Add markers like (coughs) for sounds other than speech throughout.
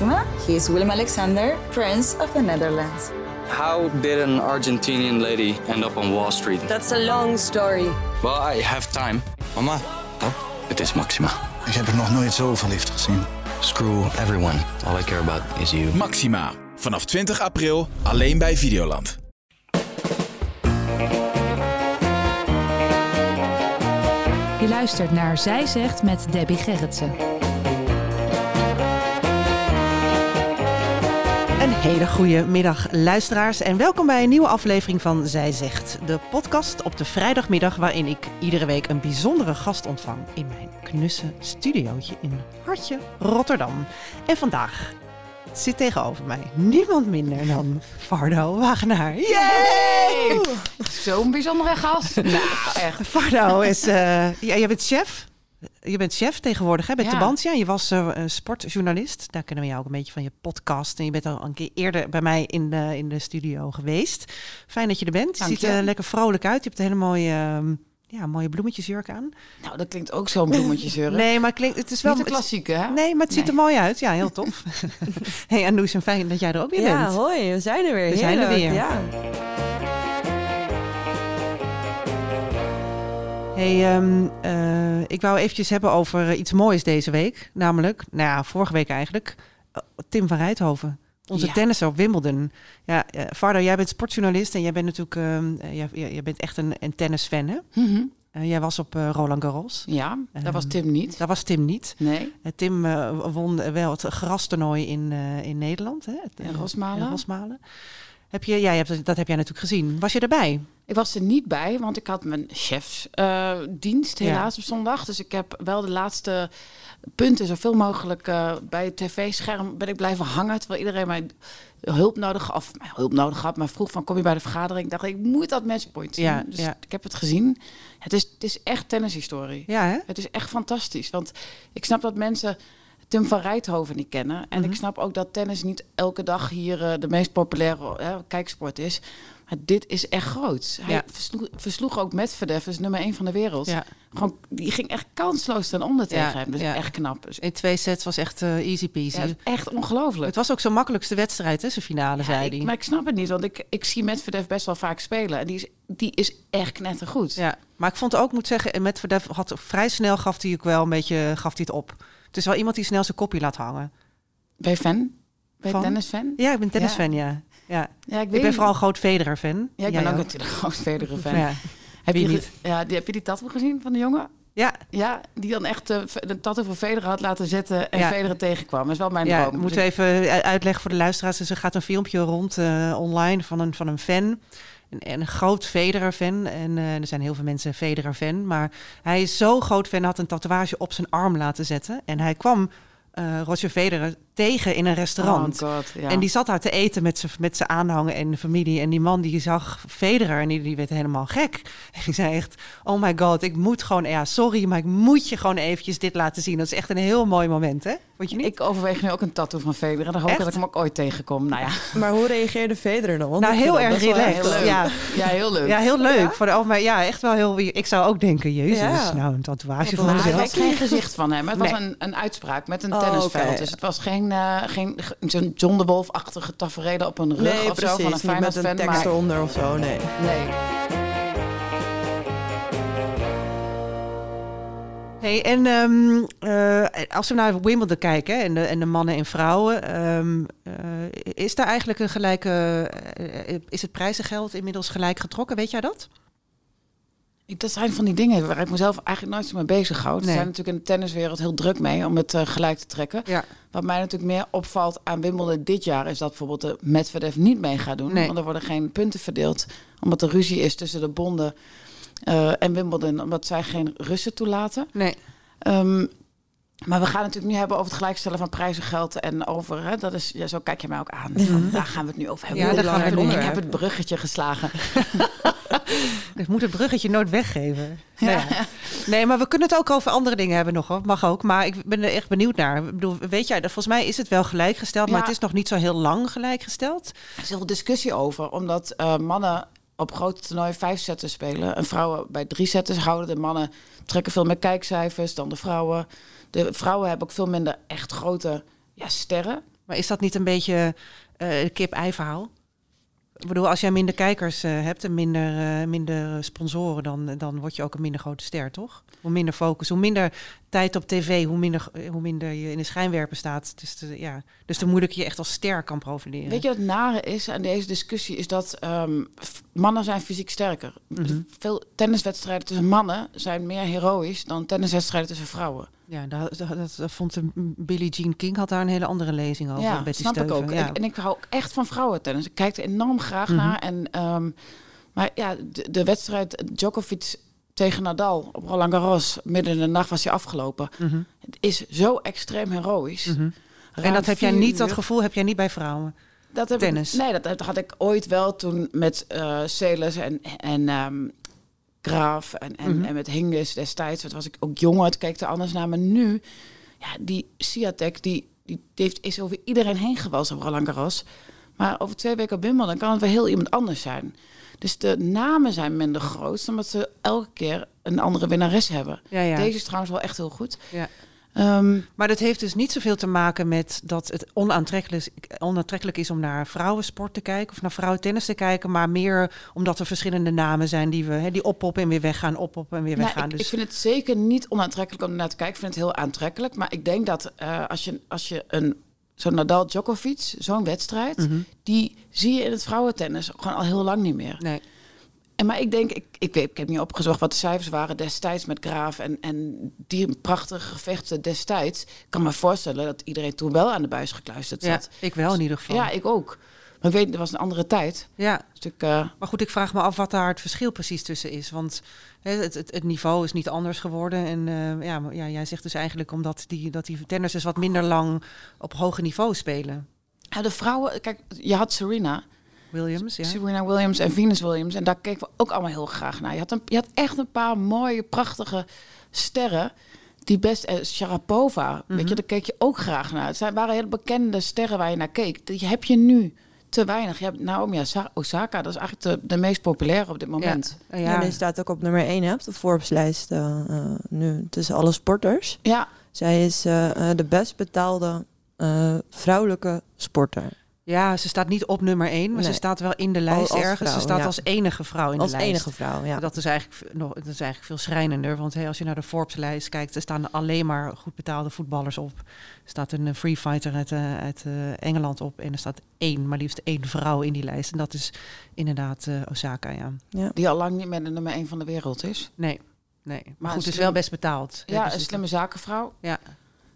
Maxima. He is Willem Alexander, Prince of the Netherlands. How did an Argentinian lady end up on Wall Street? That's a long story. Well, I have time. Mama, Oh, het is Maxima. ik heb er nog nooit zo verliefd gezien. Screw everyone. All I care about is you. Maxima. Vanaf 20 april alleen bij Videoland. Je luistert naar Zij Zegt met Debbie Gerritsen. Hele goede middag, luisteraars, en welkom bij een nieuwe aflevering van Zij Zegt, de podcast op de vrijdagmiddag waarin ik iedere week een bijzondere gast ontvang in mijn knusse studiootje in Hartje, Rotterdam. En vandaag zit tegenover mij niemand minder dan Fardo Wagenaar. Yay! Zo'n bijzondere gast. nou, echt. Fardo is, eh, ja, jij bent chef. Je bent chef tegenwoordig hè, bij Ja. Tubantia. Je was eh, een sportjournalist. Daar kennen we jou ook een beetje van je podcast. En je bent al een keer eerder bij mij in de, in de studio geweest. Fijn dat je er bent. Je Dank ziet er lekker vrolijk uit. Je hebt een hele mooie, ehm, ja, mooie bloemetjesjurk aan. Nou, dat klinkt ook zo'n bloemetjesjurk. (laughs) Nee, maar het klinkt, het is wel... Niet de klassieke, hè? Nee, maar het ziet er mooi uit. Ja, heel tof. (laughs) hey, Anoes, en fijn dat jij er ook weer Ja, bent. hoi, we zijn er weer. We zijn er weer. Ja. Hey, ehm, eh, ik wou eventjes hebben over eh, iets moois deze week. Namelijk, nou ja, vorige week eigenlijk, eh, Tim van Rijthoven. Onze Ja. tennisser op Wimbledon. Ja, Vardo, jij bent sportjournalist en jij bent natuurlijk ehm, eh, jij, jij bent echt een, een tennisfan, hè? Mhm. Jij was op Roland Garros. Ja, dat was Ehm, Tim niet. Dat was Tim niet. Nee. Tim won wel het grastoernooi in, in Nederland. Hè? In Rosmalen. in Rosmalen. Heb je, ja, je hebt, dat heb jij natuurlijk gezien. Was je erbij? Ik was er niet bij, want ik had mijn chefsdienst Ja. helaas op zondag. Dus ik heb wel de laatste punten zoveel mogelijk eh, bij het tv-scherm ben ik blijven hangen. Terwijl iedereen mij hulp nodig, of hulp nodig had, maar vroeg van kom je bij de vergadering? Ik dacht, ik moet dat matchpoint zien. Ja, dus ja. ik heb het gezien. Het is, het is echt tennishistorie. Ja, hè? Het is echt fantastisch. Want ik snap dat mensen Tim van Rijthoven niet kennen. En Mhm. ik snap ook dat tennis niet elke dag hier eh, de meest populaire eh, kijksport is. Maar dit is echt groot. Hij Ja. versloeg, versloeg ook Medvedev, is nummer 1 van de wereld. Ja. Gewoon, die ging echt kansloos ten onder tegen Ja, hem. Dus echt knap. Dus, In twee sets was echt eh, easy peasy. echt ongelooflijk. Het was ook zo'n makkelijkste wedstrijd, hè, zijn finale, Ja, zei hij. maar ik snap het niet, want ik, ik zie Medvedev best wel vaak spelen. En die is, die is echt knettergoed. Ja, maar ik vond ook, moet zeggen, met Verdef had vrij snel gaf hij ook wel een beetje gaf hij het op. Het is wel iemand die snel zijn kopje laat hangen. Ben je fan? Ben je Van? tennisfan? Ja, ik ben tennisfan, ja. Ja. Ja, Ik ben vooral een groot Federer-fan. Ja, ik Jij ben ook natuurlijk een groot Federer-fan. Ja. Heb je, niet? Ja, die, heb je die tattoo gezien van de jongen? Ja, Ja, die dan echt eh, de tattoo van Federer had laten zetten en Ja. Federer tegenkwam. Dat is wel mijn ja droom. moeten we Dus even u- uitleggen voor de luisteraars. Dus er gaat een filmpje rond eh, online van een, van een fan. Een, een groot Federer-fan. En eh, er zijn heel veel mensen Federer-fan. Maar hij is zo groot fan, had een tatoeage op zijn arm laten zetten. En hij kwam eh Roger Federer tegen in een restaurant. Oh god, ja. En die zat daar te eten met zijn met zijn aanhangen en de familie. En die man die zag Federer en die, die werd helemaal gek. (laughs) En die zei echt, oh my god, ik moet gewoon... Ja, sorry, maar ik moet je gewoon eventjes dit laten zien. Dat is echt een heel mooi moment, hè? Vond je niet? Ik overweeg nu ook een tattoo van Federer. Dan hoop ik dat ik hem ook ooit tegenkom. Nou ja, (laughs) Maar hoe reageerde Federer dan? Want nou, heel erg relaxed. heel. Ja, ja heel leuk. ja, heel leuk. Voor de, oh, maar ja, echt wel heel... Ik zou ook denken, jezus, Ja. nou, een tatoeage van Maar ik mezelf. kreeg geen gezicht van hem. Het was een, een uitspraak met een Oh, tennisveld. Dus het was geen, eh, geen ge- zo'n John de Wolf-achtige tafereel op een rug Nee, of precies. zo van een niet met Feyenoord een fan. tekst Maar, eronder of zo, nee. nee. Hey, en ehm, eh, als we naar Wimbledon kijken hè, en, de, en de mannen en vrouwen, ehm, eh, is daar eigenlijk een gelijke, is het prijzengeld inmiddels gelijk getrokken? Weet jij dat? Dat zijn van die dingen waar ik mezelf eigenlijk nooit zo mee bezig houd. Nee. Er zijn natuurlijk in de tenniswereld heel druk mee om het eh, gelijk te trekken. Ja. Wat mij natuurlijk meer opvalt aan Wimbledon dit jaar... is dat bijvoorbeeld de Medvedev niet mee gaat doen. Nee. Want er worden geen punten verdeeld. Omdat er ruzie is tussen de bonden eh, en Wimbledon. Omdat zij geen Russen toelaten. Nee. Ehm, maar we gaan het natuurlijk nu hebben over het gelijkstellen van prijzengeld en over, hè, dat is, ja, zo kijk je mij ook aan. Van, Daar gaan we het nu over hebben. Ja, daar gaan we het Ik heb het bruggetje geslagen. (laughs) Ik moet het bruggetje nooit weggeven. Ja. Nou ja. Nee, maar we kunnen het ook over andere dingen hebben nog. Hoor. Mag ook. Maar ik ben er echt benieuwd naar. Ik bedoel, weet jij, volgens mij is het wel gelijkgesteld, maar het is nog niet zo heel lang gelijkgesteld. Er is heel veel discussie over, omdat eh, mannen op grote toernooien vijf setten spelen. En vrouwen bij drie setters houden. De mannen trekken veel meer kijkcijfers dan de vrouwen. De vrouwen hebben ook veel minder echt grote ja, sterren. Maar is dat niet een beetje eh kip-ei verhaal? Ik bedoel, als jij minder kijkers eh, hebt en minder, eh, minder sponsoren, dan, dan word je ook een minder grote ster, toch? Hoe minder focus, hoe minder tijd op tv, hoe minder, hoe minder je in de schijnwerper staat. Dus, de, ja, dus je echt als ster kan profileren. Weet je wat het nare is aan deze discussie? Is dat ehm, mannen zijn fysiek sterker. Mhm. Veel tenniswedstrijden tussen mannen zijn meer heroïs dan tenniswedstrijden tussen vrouwen. Ja, dat, dat, vond de Billie Jean King had daar een hele andere lezing over. ja, Betty snap ik ook. Ja. En ik hou ook echt van vrouwentennis. Ik kijk er enorm graag Mhm. naar. En, ehm, maar ja, de, de wedstrijd Djokovic tegen Nadal op Roland Garros, midden in de nacht was hij afgelopen. Mhm, Het is zo extreem heroïs. mhm. En dat heb jij niet, dat gevoel heb jij niet bij vrouwen. Dat heb Tennis. Ik, nee, dat, dat had ik ooit wel toen met Celis en, en ehm, Graaf en, en, Mhm. en met Hingis destijds. Dat was ik ook jonger, het keek er anders naar. Maar nu, ja, die Siatek, die, die heeft, is over iedereen heen gewelst op Roland Garros. Maar over twee weken op Wimbledon kan het wel heel iemand anders zijn. Dus de namen zijn minder groot, omdat ze elke keer een andere winnares hebben. Ja, ja. Deze is trouwens wel echt heel goed. Ja. Ehm, Maar dat heeft dus niet zoveel te maken met dat het onaantrekkelijk is, onaantrekkelijk is om naar vrouwensport te kijken of naar vrouwentennis te kijken, maar meer omdat er verschillende namen zijn die we hè, die oppoppen en weer weggaan, oppoppen en weer Nou, weggaan. ik, dus ik vind het zeker niet onaantrekkelijk om naar te kijken. Ik vind het heel aantrekkelijk. Maar ik denk dat eh, als je, als je een zo'n Nadal Djokovic, zo'n wedstrijd, Mhm. die zie je in het vrouwentennis gewoon al heel lang niet meer. nee. En maar ik denk, ik, ik, weet, ik heb niet opgezocht wat de cijfers waren destijds met Graaf en, en die prachtige gevechten destijds. Ik kan me voorstellen dat iedereen toen wel aan de buis gekluisterd Ja, zat. ik wel in ieder geval. Ja, ik ook. Maar weet, er was een andere tijd. ja. Dus ik, eh, Maar goed, ik vraag me af wat daar het verschil precies tussen is. Want het, het, het niveau is niet anders geworden. En eh, ja, ja, jij zegt dus eigenlijk omdat die, dat die tennissers wat minder lang op hoge niveau spelen. ja, de vrouwen, kijk, je had Serena. Williams, ja. Serena Williams en Venus Williams. En daar keken we ook allemaal heel graag naar. Je had, een, je had echt een paar mooie, prachtige sterren. Die best... eh, Sharapova, weet Mhm. je, daar keek je ook graag naar. Het zijn, waren hele bekende sterren waar je naar keek. Die heb je nu te weinig. Je hebt Naomi Osa- Osaka, dat is eigenlijk de, de meest populaire op dit moment. Ja, Ja. die staat ook op nummer 1 hè, op de Forbes-lijst eh, eh, nu tussen alle sporters. Ja, Zij is eh, de best betaalde eh, vrouwelijke sporter. Ja, ze staat niet op nummer 1, maar ze staat wel in de lijst als ergens. ze staat ja. als enige vrouw in Als de lijst. enige vrouw, ja. Dat is eigenlijk nog, dat is eigenlijk veel schrijnender. Want hey, als je naar de Forbes-lijst kijkt, er staan alleen maar goed betaalde voetballers op. Er staat een eh, free fighter uit, eh, uit eh, Engeland op. En er staat één, maar liefst één vrouw in die lijst. En dat is inderdaad eh, Osaka, ja. ja. die al lang niet meer de nummer 1 van de wereld is. Nee, nee. Maar, Maar goed, het is slim- wel best betaald. Ja, Dus een slimme zakenvrouw. Ja,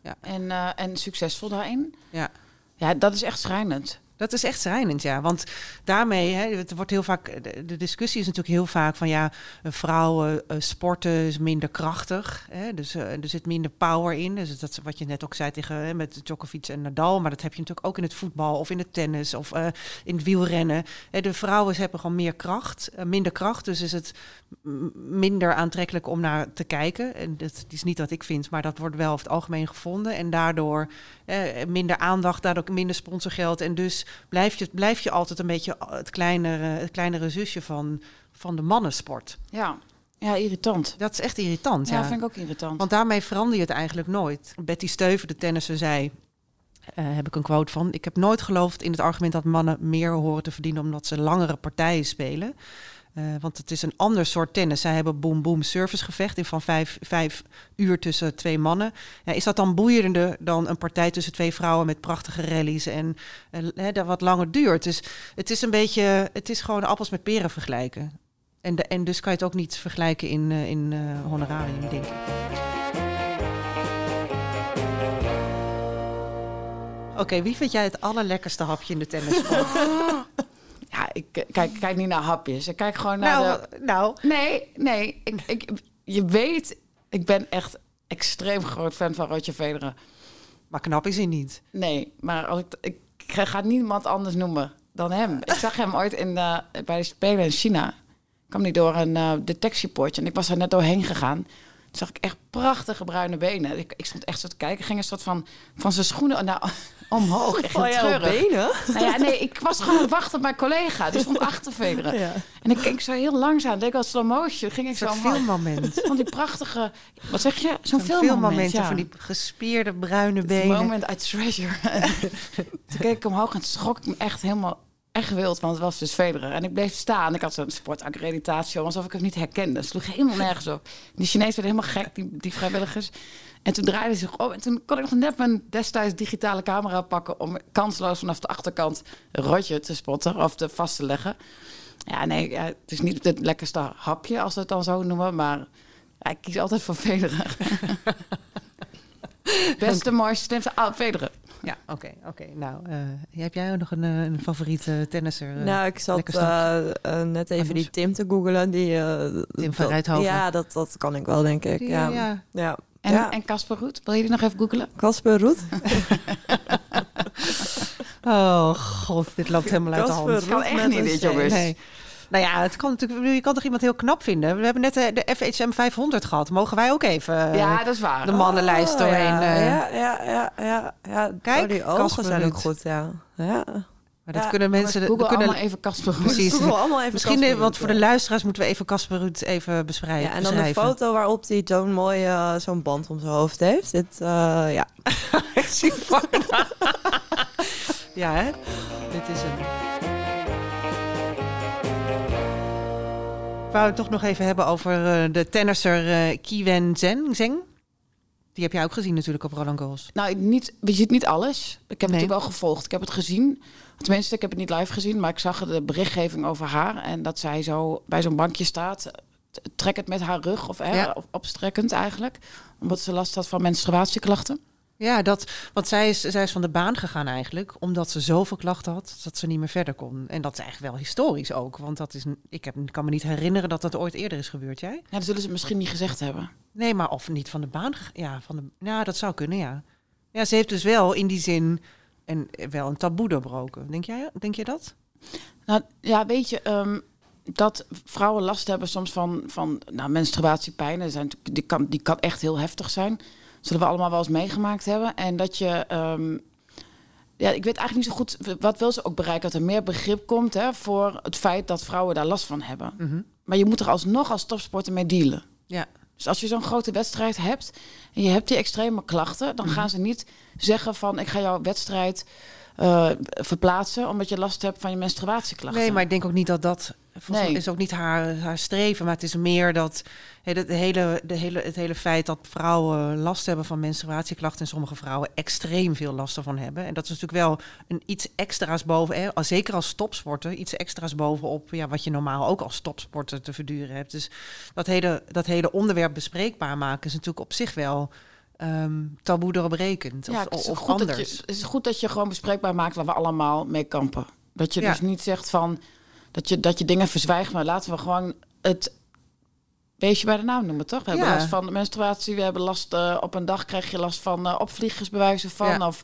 ja. En, eh, en succesvol daarin. ja. Ja, dat is echt schrijnend. Dat is echt schrijnend, ja. Want daarmee, hè, het wordt heel vaak, de, discussie is natuurlijk heel vaak van ja, vrouwen eh, sporten is minder krachtig. Hè, dus eh, er zit minder power in. Dus dat is wat je net ook zei tegen hè, met Djokovic en Nadal. Maar dat heb je natuurlijk ook in het voetbal of in het tennis of eh, in het wielrennen. De vrouwen hebben gewoon meer kracht, minder kracht. Dus is het minder aantrekkelijk om naar te kijken. En dat is niet wat ik vind, maar dat wordt wel over het algemeen gevonden. En daardoor minder aandacht, daardoor minder sponsorgeld. En dus blijf je, blijf je altijd een beetje het kleinere, het kleinere zusje van, van de mannensport. Ja, ja irritant. Dat is echt irritant. Ja, Ja, vind ik ook irritant. Want daarmee verander je het eigenlijk nooit. Betty Steuven, de tennisser, zei... eh, heb ik een quote van. Ik heb nooit geloofd in het argument dat mannen meer horen te verdienen omdat ze langere partijen spelen. Eh, want het is een ander soort tennis. Zij hebben boom-boom service gevecht in van vijf, vijf uur tussen twee mannen. Ja, is dat dan boeiender dan een partij tussen twee vrouwen met prachtige rallies en dat wat langer duurt? Dus het is een beetje, het is gewoon appels met peren vergelijken. En, de, en dus kan je het ook niet vergelijken in, eh, in eh, honorarium, denk ik. Oké, wie vind jij het allerlekkerste hapje in de tennissport? (laughs) Ja, ik eh, kijk, kijk niet naar hapjes. Ik kijk gewoon naar nou, de... nou, Nee, nee. Ik, ik, je weet, ik ben echt extreem groot fan van Roger Federer. maar knap is hij niet. Nee, maar als ik, ik, ik ga niemand anders noemen dan hem. Ik zag hem ooit in de, bij de Spelen in China. Ik kwam niet door een eh, detectiepoortje en ik was er net doorheen gegaan. Toen zag ik echt prachtige bruine benen. Ik, ik stond echt zo te kijken. Ging een soort van, van zijn schoenen naar, omhoog. Echt Val jij benen? Nou ja, nee, ik was gewoon aan het wachten op mijn collega. Die stond achter te vederen. Ja. En ik keek zo heel langzaam. Deed ik al slow motion. Ging ik zo omhoog. filmmoment. Van die prachtige... Wat zeg je? Zo'n Zo'n filmmoment. filmmoment ja. van die gespierde bruine benen. moment I treasure. (laughs) toen keek ik omhoog en schrok ik me echt helemaal echt wild, want het was dus Federer. En ik bleef staan. Ik had zo'n sportaccreditatie, alsof ik hem niet herkende. Het sloeg helemaal nergens op. Die Chinees werd helemaal gek, die, die vrijwilligers. En toen draaide hij zich om. En toen kon ik nog net mijn destijds digitale camera pakken... om kansloos vanaf de achterkant een rotje te spotten of te vast te leggen. Ja, nee, ja, het is niet het lekkerste hapje, als we het dan zo noemen. Maar ja, ik kies altijd voor Federer. (laughs) Beste, mooiste, slimste, ah, Federer. Ja, oké, oké. Nou, eh, heb jij ook nog een, eh, een favoriete tennisser? eh? Nou, ik zat net even die Tim te googelen. Die, eh, Tim van Rijthoven. Ja, dat, dat kan ik wel, denk ik. Die, Ja, ja. ja. En, Ja. en Casper Roet, wil je die nog even googelen? Casper Roet. (laughs) Oh god, dit loopt helemaal uit de hand. Roet Kan echt niet, dit, jongens. Nee. Nou ja, het kan natuurlijk, je kan toch iemand heel knap vinden? We hebben net de, de FHM 500 gehad. Mogen wij ook even eh, ja, dat is waar. de mannenlijst Oh, doorheen? Ja, eh, ja, ja, ja, ja, ja. Kijk, oh, die ogen zijn ook goed, ja. ja. Maar dat Ja, kunnen mensen... Google dat kunnen, allemaal even Casper. Precies. (laughs) Google allemaal even Misschien, Roet, voor de luisteraars moeten we even Casper Ruud even beschrijven. Ja, en dan de foto waarop hij zo'n mooi eh, zo'n band om zijn hoofd heeft. Dit, eh, ja. (laughs) Ik zie. (laughs) Ja, hè? Dit is hem. Ik wou het toch nog even hebben over eh, de tennisser eh Kiwen Zeng. Zeng. Die heb jij ook gezien natuurlijk op Roland Garros. Nou, niet, je ziet niet alles. Ik heb Nee. het wel gevolgd. Ik heb het gezien. Tenminste, ik heb het niet live gezien, maar ik zag de berichtgeving over haar. En dat zij zo bij zo'n bankje staat, t- trekkend met haar rug, of, hè, Ja. of opstrekkend eigenlijk. Omdat ze last had van menstruatieklachten. Ja, dat, want zij is, zij is van de baan gegaan eigenlijk, omdat ze zoveel klachten had dat ze niet meer verder kon. En dat is eigenlijk wel historisch ook, want dat is, ik heb, kan me niet herinneren dat dat ooit eerder is gebeurd. Jij? Ja, dat zullen ze misschien niet gezegd hebben. Nee, maar of niet van de baan. Ja, van de, ja, dat zou kunnen, ja. Ja, ze heeft dus wel in die zin een, wel een taboe doorbroken. Denk jij, denk je dat? Nou, ja, weet je, ehm, dat vrouwen last hebben soms van, van nou, menstruatiepijn. Zijn, die, kan, die kan echt heel heftig zijn. Zullen we allemaal wel eens meegemaakt hebben. En dat je... ehm, ja, ik weet eigenlijk niet zo goed... Wat wil ze ook bereiken? Dat er meer begrip komt hè, voor het feit dat vrouwen daar last van hebben. Maar je moet er alsnog als topsporter mee dealen. Ja. Dus als je zo'n grote wedstrijd hebt en je hebt die extreme klachten, dan gaan ze niet zeggen van ik ga jouw wedstrijd eh, verplaatsen omdat je last hebt van je menstruatieklachten. Nee, maar ik denk ook niet dat dat. Volgens Nee. mij is ook niet haar, haar streven, maar het is meer dat de, de hele, de hele, het hele feit dat vrouwen last hebben van menstruatieklachten en sommige vrouwen extreem veel last ervan hebben. En dat is natuurlijk wel een iets extra's boven, zeker als topsporter, iets extra's bovenop ja, wat je normaal ook als topsporter te verduren hebt. Dus dat hele, dat hele onderwerp bespreekbaar maken is natuurlijk op zich wel ehm, taboe doorbrekend. Of, het is, of goed dat anders. je, het is goed dat je gewoon bespreekbaar maakt waar we allemaal mee kampen. Dat je Ja. dus niet zegt van dat je, dat je dingen verzwijgt, maar laten we gewoon het beestje bij de naam noemen, toch? We hebben Ja. last van menstruatie, we hebben last eh, op een dag krijg je last van eh, opvliegers bij wijze van. Ja. Of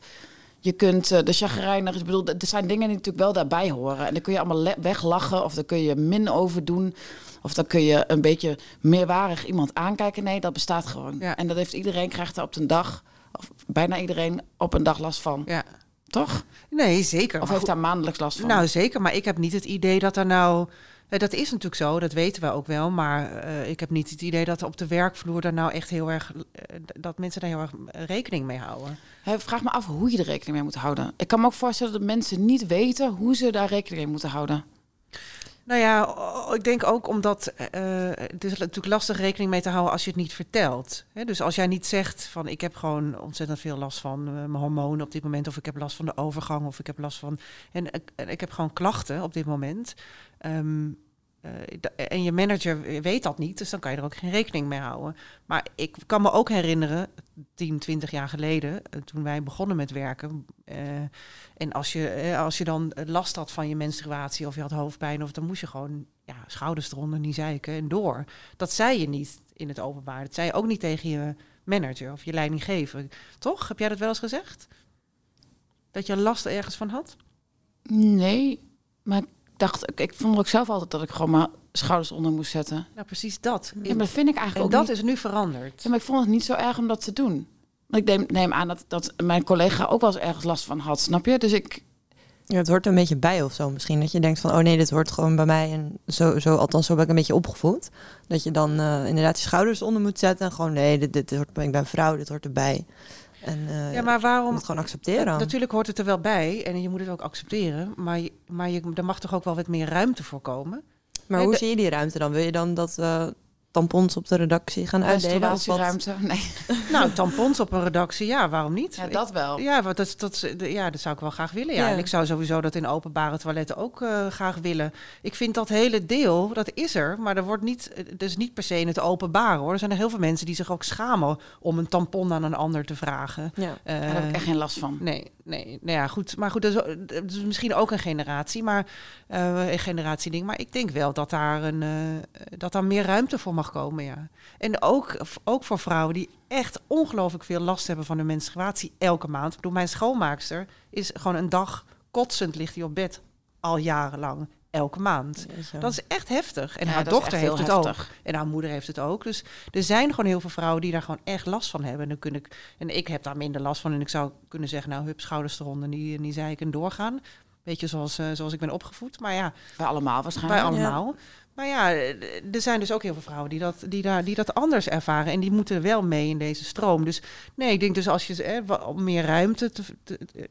je kunt eh, de chagrijnig, ik bedoel, er zijn dingen die natuurlijk wel daarbij horen. En dan kun je allemaal le- weglachen of dan kun je min over doen. Of dan kun je een beetje meerwarig iemand aankijken. Nee, dat bestaat gewoon. Ja. En dat heeft iedereen, krijgt er op een dag, of bijna iedereen, op een dag last van. Ja. Toch? Nee, zeker. Of heeft daar maandelijks last van? Nou, zeker. Maar ik heb niet het idee dat er nou... eh, Dat is natuurlijk zo, dat weten we ook wel. Maar eh, ik heb niet het idee dat op de werkvloer daar nou echt heel erg... eh, dat mensen daar heel erg rekening mee houden. Hè, vraag me af hoe je er rekening mee moet houden. Ik kan me ook voorstellen dat mensen niet weten hoe ze daar rekening mee moeten houden. Nou ja, ik denk ook omdat eh, het is natuurlijk lastig rekening mee te houden als je het niet vertelt. Dus als jij niet zegt van ik heb gewoon ontzettend veel last van eh, mijn hormonen op dit moment, of ik heb last van de overgang, of ik heb last van en ik, en ik heb gewoon klachten op dit moment. Ehm, eh, en je manager weet dat niet, dus dan kan je er ook geen rekening mee houden. Maar ik kan me ook herinneren, 10, 20 jaar geleden, eh, toen wij begonnen met werken. eh, en als je, eh, als je dan last had van je menstruatie of je had hoofdpijn, of dan moest je gewoon ja, schouders eronder, niet zeiken en door. Dat zei je niet in het openbaar. Dat zei je ook niet tegen je manager of je leidinggever. Toch? Heb jij dat wel eens gezegd? Dat je last ergens van had? Nee, maar dacht, ik, ik vond ook zelf altijd dat ik gewoon mijn schouders onder moest zetten. Nou, precies dat. Ja, maar dat vind ik en eigenlijk dat ook niet. is nu veranderd. Ja, maar ik vond het niet zo erg om dat te doen. Want ik neem, neem aan dat, dat mijn collega ook wel eens ergens last van had, snap je? Dus ik, Ja, het hoort er een beetje bij of zo misschien. Dat je denkt van, oh nee, dit hoort gewoon bij mij. En zo, zo althans, zo ben ik een beetje opgevoed. Dat je dan eh, inderdaad je schouders onder moet zetten. En gewoon, nee, dit, dit hoort, ik ben vrouw, dit hoort erbij. En eh, Ja, maar je waarom... moet het gewoon accepteren. Natuurlijk hoort het er wel bij en je moet het ook accepteren. Maar, je, maar je, er mag toch ook wel wat meer ruimte voor komen? maar Nee, hoe zie je die ruimte dan? Wil je dan dat we tampons op de redactie gaan uitdelen? Of wat? (laughs) Nee, Nou, tampons op een redactie, ja, waarom niet? ja, dat wel. Ja, want dat, dat, ja, dat zou ik wel graag willen. Ja. Ja. En ik zou sowieso dat in openbare toiletten ook eh, graag willen. Ik vind dat hele deel, dat is er, maar er wordt niet, is niet per se in het openbaar hoor. Er zijn er heel veel mensen die zich ook schamen om een tampon aan een ander te vragen. Ja. Eh, Daar heb ik echt geen last van. Nee, nee, nou ja, goed. Maar goed, dat is, o- dat is misschien ook een generatie, maar eh, een generatieding. Maar ik denk wel dat daar, een, eh, dat daar meer ruimte voor mag komen, ja. En ook, ook voor vrouwen die echt ongelooflijk veel last hebben van hun menstruatie elke maand. Ik bedoel, mijn schoonmaakster is gewoon een dag kotsend ligt hij op bed al jarenlang, elke maand. Ja. Dat is echt heftig. En Ja, haar dochter heeft het heftig. ook. En haar moeder heeft het ook. Dus er zijn gewoon heel veel vrouwen die daar gewoon echt last van hebben. En, dan kun ik, en ik heb daar minder last van. En ik zou kunnen zeggen, nou, hup, schouders eronder. Die, die zei ik en doorgaan. Beetje zoals, eh, zoals ik ben opgevoed. Maar ja, Wij allemaal waarschijnlijk. wij allemaal. Maar ja, eh, er zijn dus ook heel veel vrouwen die dat, die, daar, die dat anders ervaren. En die moeten wel mee in deze stroom. Dus nee, ik denk dus als je wa- meer ruimte... Te, te- eh,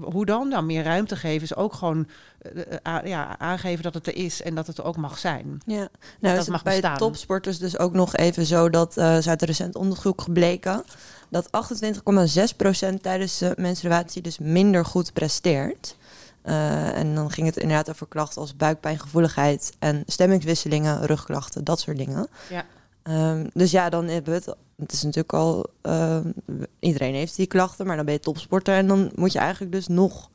hoe dan? Nou, meer ruimte geven is ook gewoon eh, a- ja, aangeven dat het er is. En dat het er ook mag zijn. Ja, nou Dat is het mag bij bestaan. topsporters dus ook nog even zo dat eh is uit een recent onderzoek gebleken dat 28,6% tijdens de menstruatie dus minder goed presteert. Eh, en dan ging het inderdaad over klachten als buikpijn, gevoeligheid en stemmingswisselingen, rugklachten, dat soort dingen. Ja. Ehm, dus ja, dan hebben we het. Het is natuurlijk al. ehm, iedereen heeft die klachten, maar dan ben je topsporter en dan moet je eigenlijk dus nog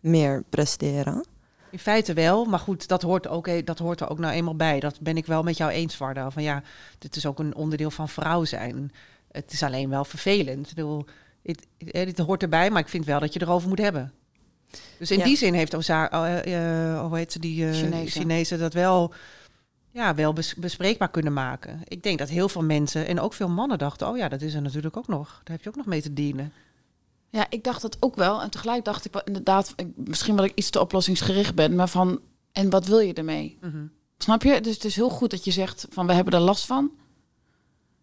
meer presteren. In feite wel, maar goed, dat hoort, ook, dat hoort er ook nou eenmaal bij. Dat ben ik wel met jou eens, Varda. Van ja, dit is ook een onderdeel van vrouw zijn. Het is alleen wel vervelend. Ik bedoel, het, dit hoort erbij, maar ik vind wel dat je erover moet hebben. Dus in Ja. die zin heeft Oza, eh, eh, hoe heet ze, die eh Chinezen. Chinezen dat wel, ja, wel bes- bespreekbaar kunnen maken. Ik denk dat heel veel mensen en ook veel mannen dachten, oh ja, dat is er natuurlijk ook nog. Daar heb je ook nog mee te dienen. Ja, ik dacht het ook wel. En tegelijk dacht ik wel inderdaad, misschien dat ik iets te oplossingsgericht ben, maar van, en wat wil je ermee? Snap je? Dus het is heel goed dat je zegt van, we hebben er last van.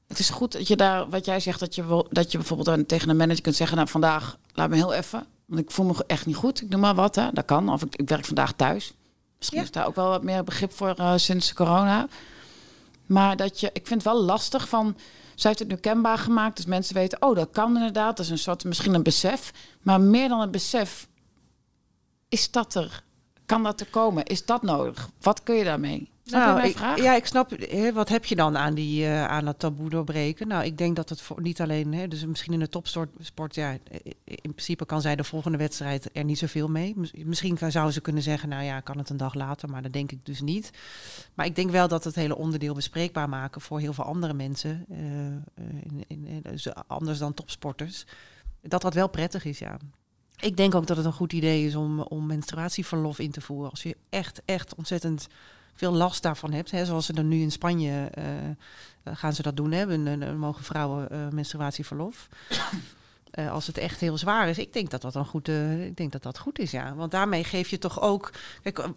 Het is goed dat je daar, wat jij zegt, dat je, dat je bijvoorbeeld tegen een manager kunt zeggen, nou vandaag, laat me heel even, want ik voel me echt niet goed. Ik noem maar wat, hè. dat kan. Of ik, ik werk vandaag thuis. Misschien Ja. is daar ook wel wat meer begrip voor eh, sinds corona. Maar dat je, ik vind het wel lastig van, zij heeft het nu kenbaar gemaakt, dus mensen weten, oh, dat kan inderdaad. Dat is een soort, misschien een besef. Maar meer dan een besef, is dat er? Kan dat er komen? Is dat nodig? Wat kun je daarmee? Nou, ik, ja, ik snap. Hè, wat heb je dan aan, die, eh, aan dat taboe doorbreken? Nou, ik denk dat het voor, niet alleen, hè, dus misschien in de topsport, sport, ja, eh, in principe kan zij de volgende wedstrijd er niet zoveel mee. Mis- Misschien kan, zou ze kunnen zeggen, nou ja, kan het een dag later, maar dat denk ik dus niet. Maar ik denk wel dat het hele onderdeel bespreekbaar maken voor heel veel andere mensen, eh, eh, in, in, in- dus anders dan topsporters, dat dat wel prettig is, ja. Ik denk ook dat het een goed idee is om, om menstruatieverlof in te voeren. Als je echt, echt ontzettend veel last daarvan hebt. Hè, zoals ze dan nu in Spanje eh, gaan ze dat doen. Hè, en, en mogen vrouwen eh, menstruatieverlof. (coughs) Eh, als het echt heel zwaar is, ik denk dat dat een goed, eh, ik denk dat dat goed is, ja. Want daarmee geef je toch ook, kijk, eh,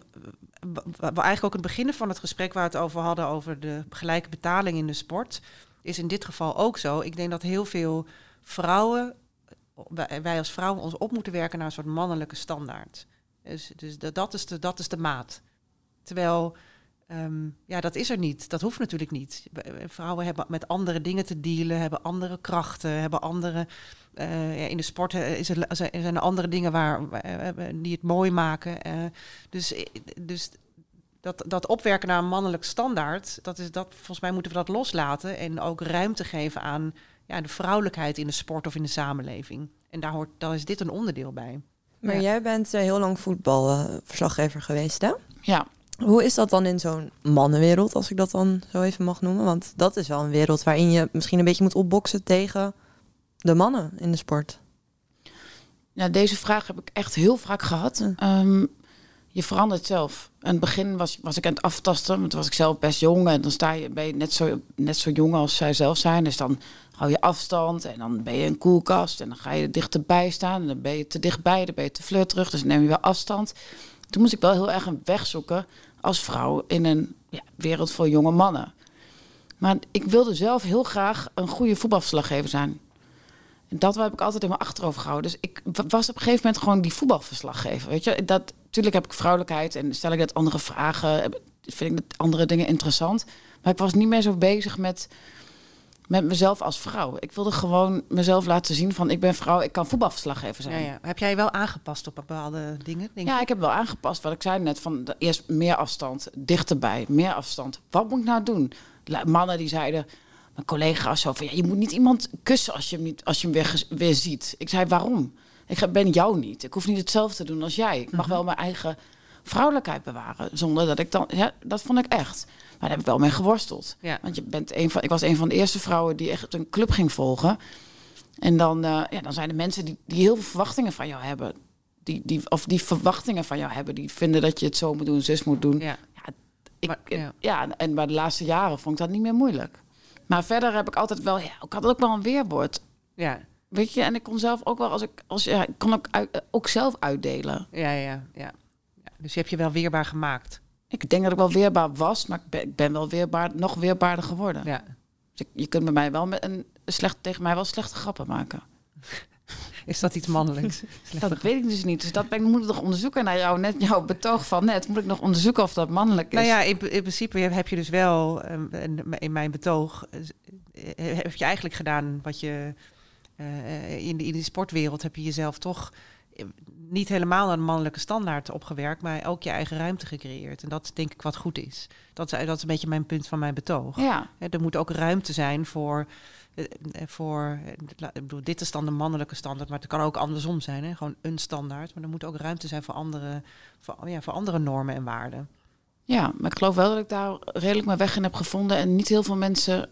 w- w- eigenlijk ook het begin van het gesprek waar we het over hadden over de gelijke betaling in de sport, is in dit geval ook zo. Ik denk dat heel veel vrouwen, wij als vrouwen ons op moeten werken naar een soort mannelijke standaard. Dus, dus is de, dat is de maat. Terwijl, ehm, ja, dat is er niet. Dat hoeft natuurlijk niet. Vrouwen hebben met andere dingen te dealen, hebben andere krachten, hebben andere. eh, ja, in de sport eh, is er, zijn er andere dingen waar, eh, die het mooi maken. eh. dus, dus dat, dat opwerken naar een mannelijk standaard, dat is dat, volgens mij moeten we dat loslaten en ook ruimte geven aan ja, de vrouwelijkheid in de sport of in de samenleving. En daar, hoort, daar is dit een onderdeel bij. Maar Ja. jij bent heel lang voetbalverslaggever geweest, hè? Ja, Hoe is dat dan in zo'n mannenwereld, als ik dat dan zo even mag noemen? Want dat is wel een wereld waarin je misschien een beetje moet opboksen tegen de mannen in de sport. Ja, deze vraag heb ik echt heel vaak gehad. Ehm, je verandert zelf. In het begin was, was ik aan het aftasten, want toen was ik zelf best jong. En dan sta je, ben je net zo, net zo jong als zij zelf zijn. Dus dan hou je afstand en dan ben je een koelkast. En dan ga je dichterbij staan en dan ben je te dichtbij, dan ben je te flirterig. Dus dan neem je wel afstand. Toen moest ik wel heel erg een weg zoeken als vrouw in een ja, wereld vol jonge mannen. Maar ik wilde zelf heel graag een goede voetbalverslaggever zijn. En dat heb ik altijd in mijn achterhoofd gehouden. Dus ik wa- was op een gegeven moment gewoon die voetbalverslaggever. Weet je, dat, natuurlijk heb ik vrouwelijkheid en stel ik dat andere vragen, vind ik dat andere dingen interessant. Maar ik was niet meer zo bezig met, met mezelf als vrouw. Ik wilde gewoon mezelf laten zien van ik ben vrouw, ik kan voetbalverslaggever zijn. Ja, ja. Heb jij wel aangepast op bepaalde dingen? Denk Ja, ik heb wel aangepast wat ik zei net. Van eerst meer afstand, dichterbij, meer afstand. Wat moet ik nou doen? Mannen die zeiden, mijn collega's zo van... Ja, je moet niet iemand kussen als je hem, niet, als je hem weer, weer ziet. Ik zei, waarom? Ik ben jou niet. Ik hoef niet hetzelfde te doen als jij. Ik mag wel mijn eigen vrouwelijkheid bewaren. Zonder dat ik dan... Ja, dat vond ik echt. Maar daar heb ik wel mee geworsteld. Ja. Want je bent een van, ik was een van de eerste vrouwen die echt een club ging volgen. En dan, eh, ja, dan zijn er mensen die, die heel veel verwachtingen van jou hebben. Die, die, of die verwachtingen van jou hebben. Die vinden dat je het zo moet doen, zus moet doen. Ja. Ik, Maar, ja. ja. en bij de laatste jaren vond ik dat niet meer moeilijk. Maar verder heb ik altijd wel, ja, ik had ook wel een weerwoord. Ja. Weet je, en ik kon zelf ook wel, als ik, als, ja, ik kon ook, uit- ook zelf uitdelen. Ja, ja, ja. Dus je hebt je wel weerbaar gemaakt. Ik denk dat ik wel weerbaar was, maar ik ben, ik ben wel weerbaar, nog weerbaarder geworden. Ja. Dus ik- je kunt bij mij wel met een slecht, tegen mij wel slechte grappen maken. (laughs) Is dat iets mannelijks? (laughs) Dat weet ik dus niet. Dus dat ben, moet ik nog onderzoeken naar jou, net jouw betoog van net. Moet ik nog onderzoeken of dat mannelijk is. Nou ja, in, in principe heb je dus wel, ehm, in mijn betoog, eh, heb je eigenlijk gedaan wat je eh, in, de, in de sportwereld heb je jezelf toch eh, niet helemaal aan de mannelijke standaard opgewerkt, maar ook je eigen ruimte gecreëerd. En dat is denk ik wat goed is. Dat is, dat is een beetje mijn punt van mijn betoog. Ja, Er moet ook ruimte zijn voor, eh, eh, voor eh, ik bedoel, dit is dan de mannelijke standaard, maar het kan ook andersom zijn. Hè? Gewoon een standaard. Maar er moet ook ruimte zijn voor andere, voor, ja, voor andere normen en waarden. ja, maar ik geloof wel dat ik daar redelijk mijn weg in heb gevonden. En niet heel veel mensen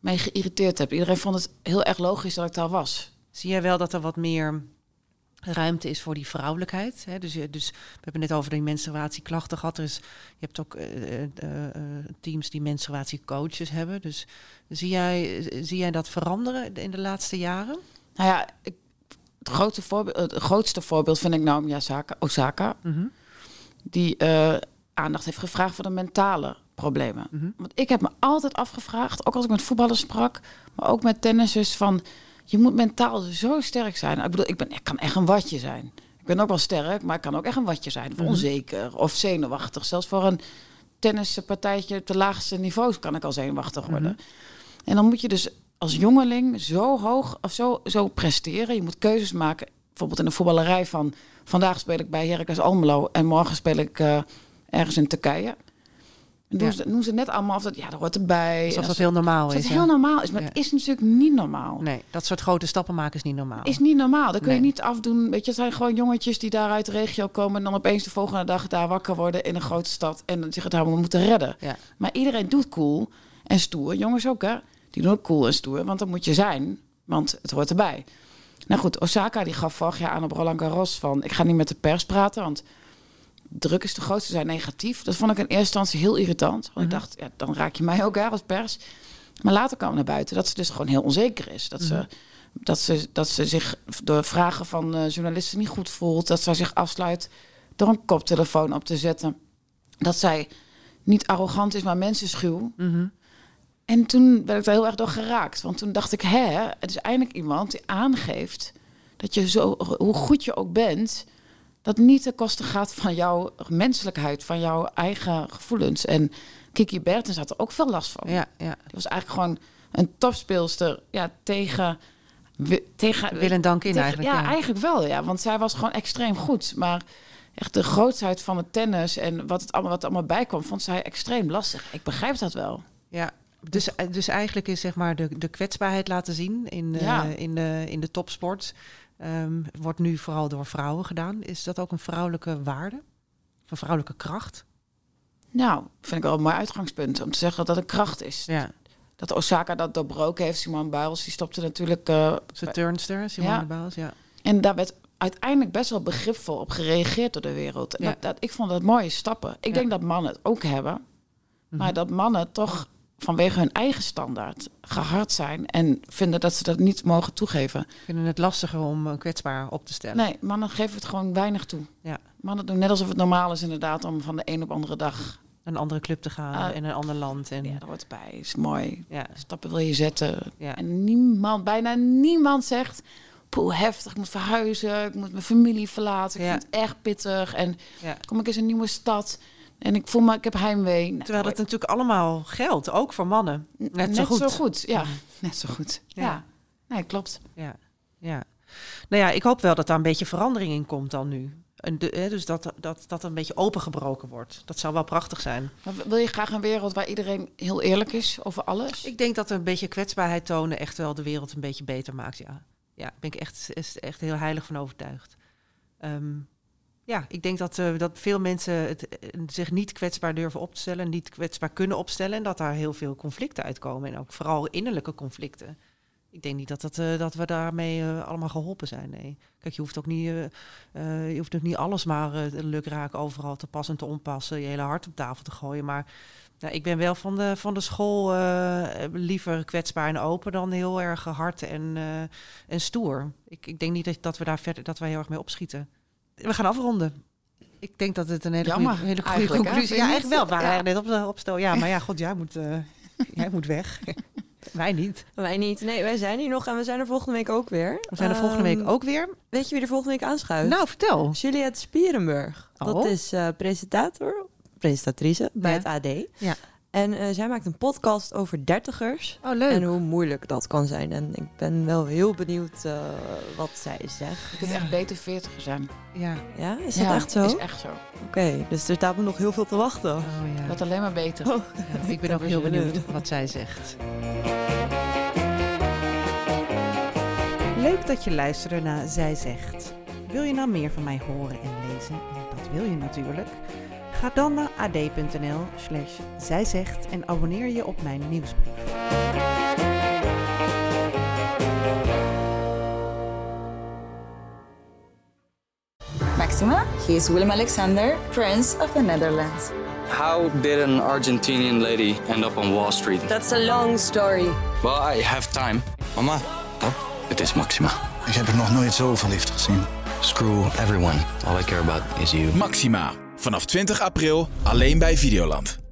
mij geïrriteerd heb. Iedereen vond het heel erg logisch dat ik daar was. Zie jij wel dat er wat meer ruimte is voor die vrouwelijkheid? Hè? Dus, je- dus we hebben net over die menstruatieklachten gehad. Is, je hebt ook eh, eh, eh, teams die menstruatiecoaches hebben. Dus zie jij, zie jij dat veranderen in de laatste jaren? Nou ja, ik, het, grootste voorbeeld, het grootste voorbeeld vind ik Naomi Osaka, Osaka die eh, aandacht heeft gevraagd voor de mentale problemen. Mhm. Want ik heb me altijd afgevraagd, ook als ik met voetballers sprak, maar ook met tennissers, van je moet mentaal zo sterk zijn. Ik bedoel, ik, ben, ik kan echt een watje zijn. Ik ben ook wel sterk, maar ik kan ook echt een watje zijn. Of onzeker of zenuwachtig. Zelfs voor een tennispartijtje op de laagste niveaus kan ik al zenuwachtig worden. En dan moet je dus als jongeling zo hoog of zo, zo presteren. Je moet keuzes maken. Bijvoorbeeld in de voetballerij van vandaag speel ik bij Heracles Almelo en morgen speel ik eh, ergens in Turkije. En doen, Ja. ze, doen ze net allemaal of dat ja, dat hoort erbij. Alsof dat heel normaal is. hè? heel normaal is, maar Ja. het is natuurlijk niet normaal. Nee, dat soort grote stappen maken is niet normaal. Is niet normaal. Dat kun je niet afdoen. Weet je, het zijn gewoon jongetjes die daar uit de regio komen en dan opeens de volgende dag daar wakker worden in een grote stad en dan zich het helemaal moeten redden. Ja. Maar iedereen doet cool en stoer. Jongens ook, hè? Die doen ook cool en stoer, want dat moet je zijn, want het hoort erbij. Nou goed, Osaka die gaf vorig jaar aan op Roland Garros van... ik ga niet met de pers praten, want druk is te groot. Ze zijn negatief. Dat vond ik in eerste instantie heel irritant. Want ik dacht, ja, dan raak je mij ook hè, als pers. Maar later kwam naar buiten dat ze dus gewoon heel onzeker is. Dat, ze, dat, ze, dat ze zich door vragen van eh, journalisten niet goed voelt. Dat zij zich afsluit door een koptelefoon op te zetten. Dat zij niet arrogant is, maar mensenschuw. En toen werd ik daar heel erg door geraakt. Want toen dacht ik, hè, het is eindelijk iemand die aangeeft dat je zo, hoe goed je ook bent, dat niet ten koste gaat van jouw menselijkheid, van jouw eigen gevoelens. En Kiki Bertens had er ook veel last van. Ja, ja. Die was eigenlijk gewoon een topspeelster ja, tegen, tegen Wil en dank in eigenlijk. Ja, ja. eigenlijk wel, ja. Want zij was gewoon extreem goed. Maar echt de grootheid van het tennis en wat, het allemaal, wat er allemaal bij kwam, vond zij extreem lastig. Ik begrijp dat wel. Ja, dus, dus eigenlijk is zeg maar de, de kwetsbaarheid laten zien in, eh, in, de, in de topsport. Ehm, wordt nu vooral door vrouwen gedaan. Is dat ook een vrouwelijke waarde? Een vrouwelijke kracht? Nou, vind ik wel een mooi uitgangspunt om te zeggen dat het een kracht is. Ja, Dat Osaka dat doorbroken heeft. Simone Biles, die stopte natuurlijk... eh, ze turnster, Simone Ja. Baals, ja. en daar werd uiteindelijk best wel begripvol op gereageerd door de wereld. En Ja. dat, dat, ik vond dat mooie stappen. Ik denk dat mannen het ook hebben. Maar dat mannen toch vanwege hun eigen standaard gehard zijn en vinden dat ze dat niet mogen toegeven. vinden het lastiger om eh, kwetsbaar op te stellen. Nee, mannen geven het gewoon weinig toe. Ja. Mannen doen net alsof het normaal is inderdaad om van de een op andere dag. Een andere club te gaan Ah. in een ander land. En, Ja, dat hoort erbij. Is mooi. Ja. Stappen wil je zetten. Ja. En niemand, bijna niemand zegt... Poeh, heftig, ik moet verhuizen. Ik moet mijn familie verlaten. Ik Ja. vind het echt pittig. En kom ik eens in een nieuwe stad. En ik voel me, ik heb heimwee. Nou, Terwijl het natuurlijk allemaal geldt, ook voor mannen. Net, zo goed. Ja, (laughs) net zo goed. Ja. Ja. Nee, klopt. Ja, ja. Nou ja, ik hoop wel dat daar een beetje verandering in komt dan nu. En de, hè, dus dat, dat dat een beetje opengebroken wordt. Dat zou wel prachtig zijn. Maar wil je graag een wereld waar iedereen heel eerlijk is over alles? Ik denk dat een beetje kwetsbaarheid tonen echt wel de wereld een beetje beter maakt. Ja, ja daar ben ik echt, echt heel heilig van overtuigd. Ehm, ja, ik denk dat, eh, dat veel mensen het, eh, zich niet kwetsbaar durven op te stellen, niet kwetsbaar kunnen opstellen. En dat daar heel veel conflicten uitkomen. En ook vooral innerlijke conflicten. Ik denk niet dat, dat, eh, dat we daarmee allemaal geholpen zijn. Nee. Kijk, je hoeft ook niet, je hoeft ook niet alles maar luk raken overal te passen en te onpassen. Je hele hart op tafel te gooien. Maar nou, ik ben wel van de, van de school liever kwetsbaar en open dan heel erg hard en, en stoer. Ik, ik denk niet dat, dat we daar verder dat wij heel erg mee opschieten. We gaan afronden. Ik denk dat het een hele Jammer, hele goede conclusie Vind Ja, eigenlijk wel. We waren Ja. net op de opstel. Ja, maar ja, (laughs) god, jij moet, eh, jij moet weg. (laughs) wij niet. Wij niet. Nee, wij zijn hier nog en we zijn er volgende week ook weer. We zijn er volgende week Ehm, ook weer. Weet je wie er volgende week aanschuift? Nou, vertel. Juliette Spierenburg. Dat Oh. is eh, presentator, presentatrice bij Ja. het AD. Ja. En eh, zij maakt een podcast over dertigers. Oh, leuk. En hoe moeilijk dat kan zijn. En ik ben wel heel benieuwd eh, wat zij zegt. Je kunt echt beter veertiger zijn. Ja. Ja, is dat Ja, echt zo? is Oké, echt zo. dus er staat me nog heel veel te wachten. Oh, ja. Dat alleen maar beter. Oh. Ja, ik ben ook heel benieuwd wat zij zegt. Leuk dat je luisterde naar Zij Zegt. Wil je nou meer van mij horen en lezen? En dat wil je natuurlijk. Ga dan naar ad.nl slash zijzegt en abonneer je op mijn nieuwsbrief. Maxima, he is Willem Alexander, Prince of the Netherlands. How did an Argentinian lady end up on Wall Street? That's a long story. Well, I have time. Mama, it is Maxima. Ik heb er nog nooit zo verliefd gezien. Screw everyone. All I care about is you. Maxima. Vanaf 20 april alleen bij Videoland.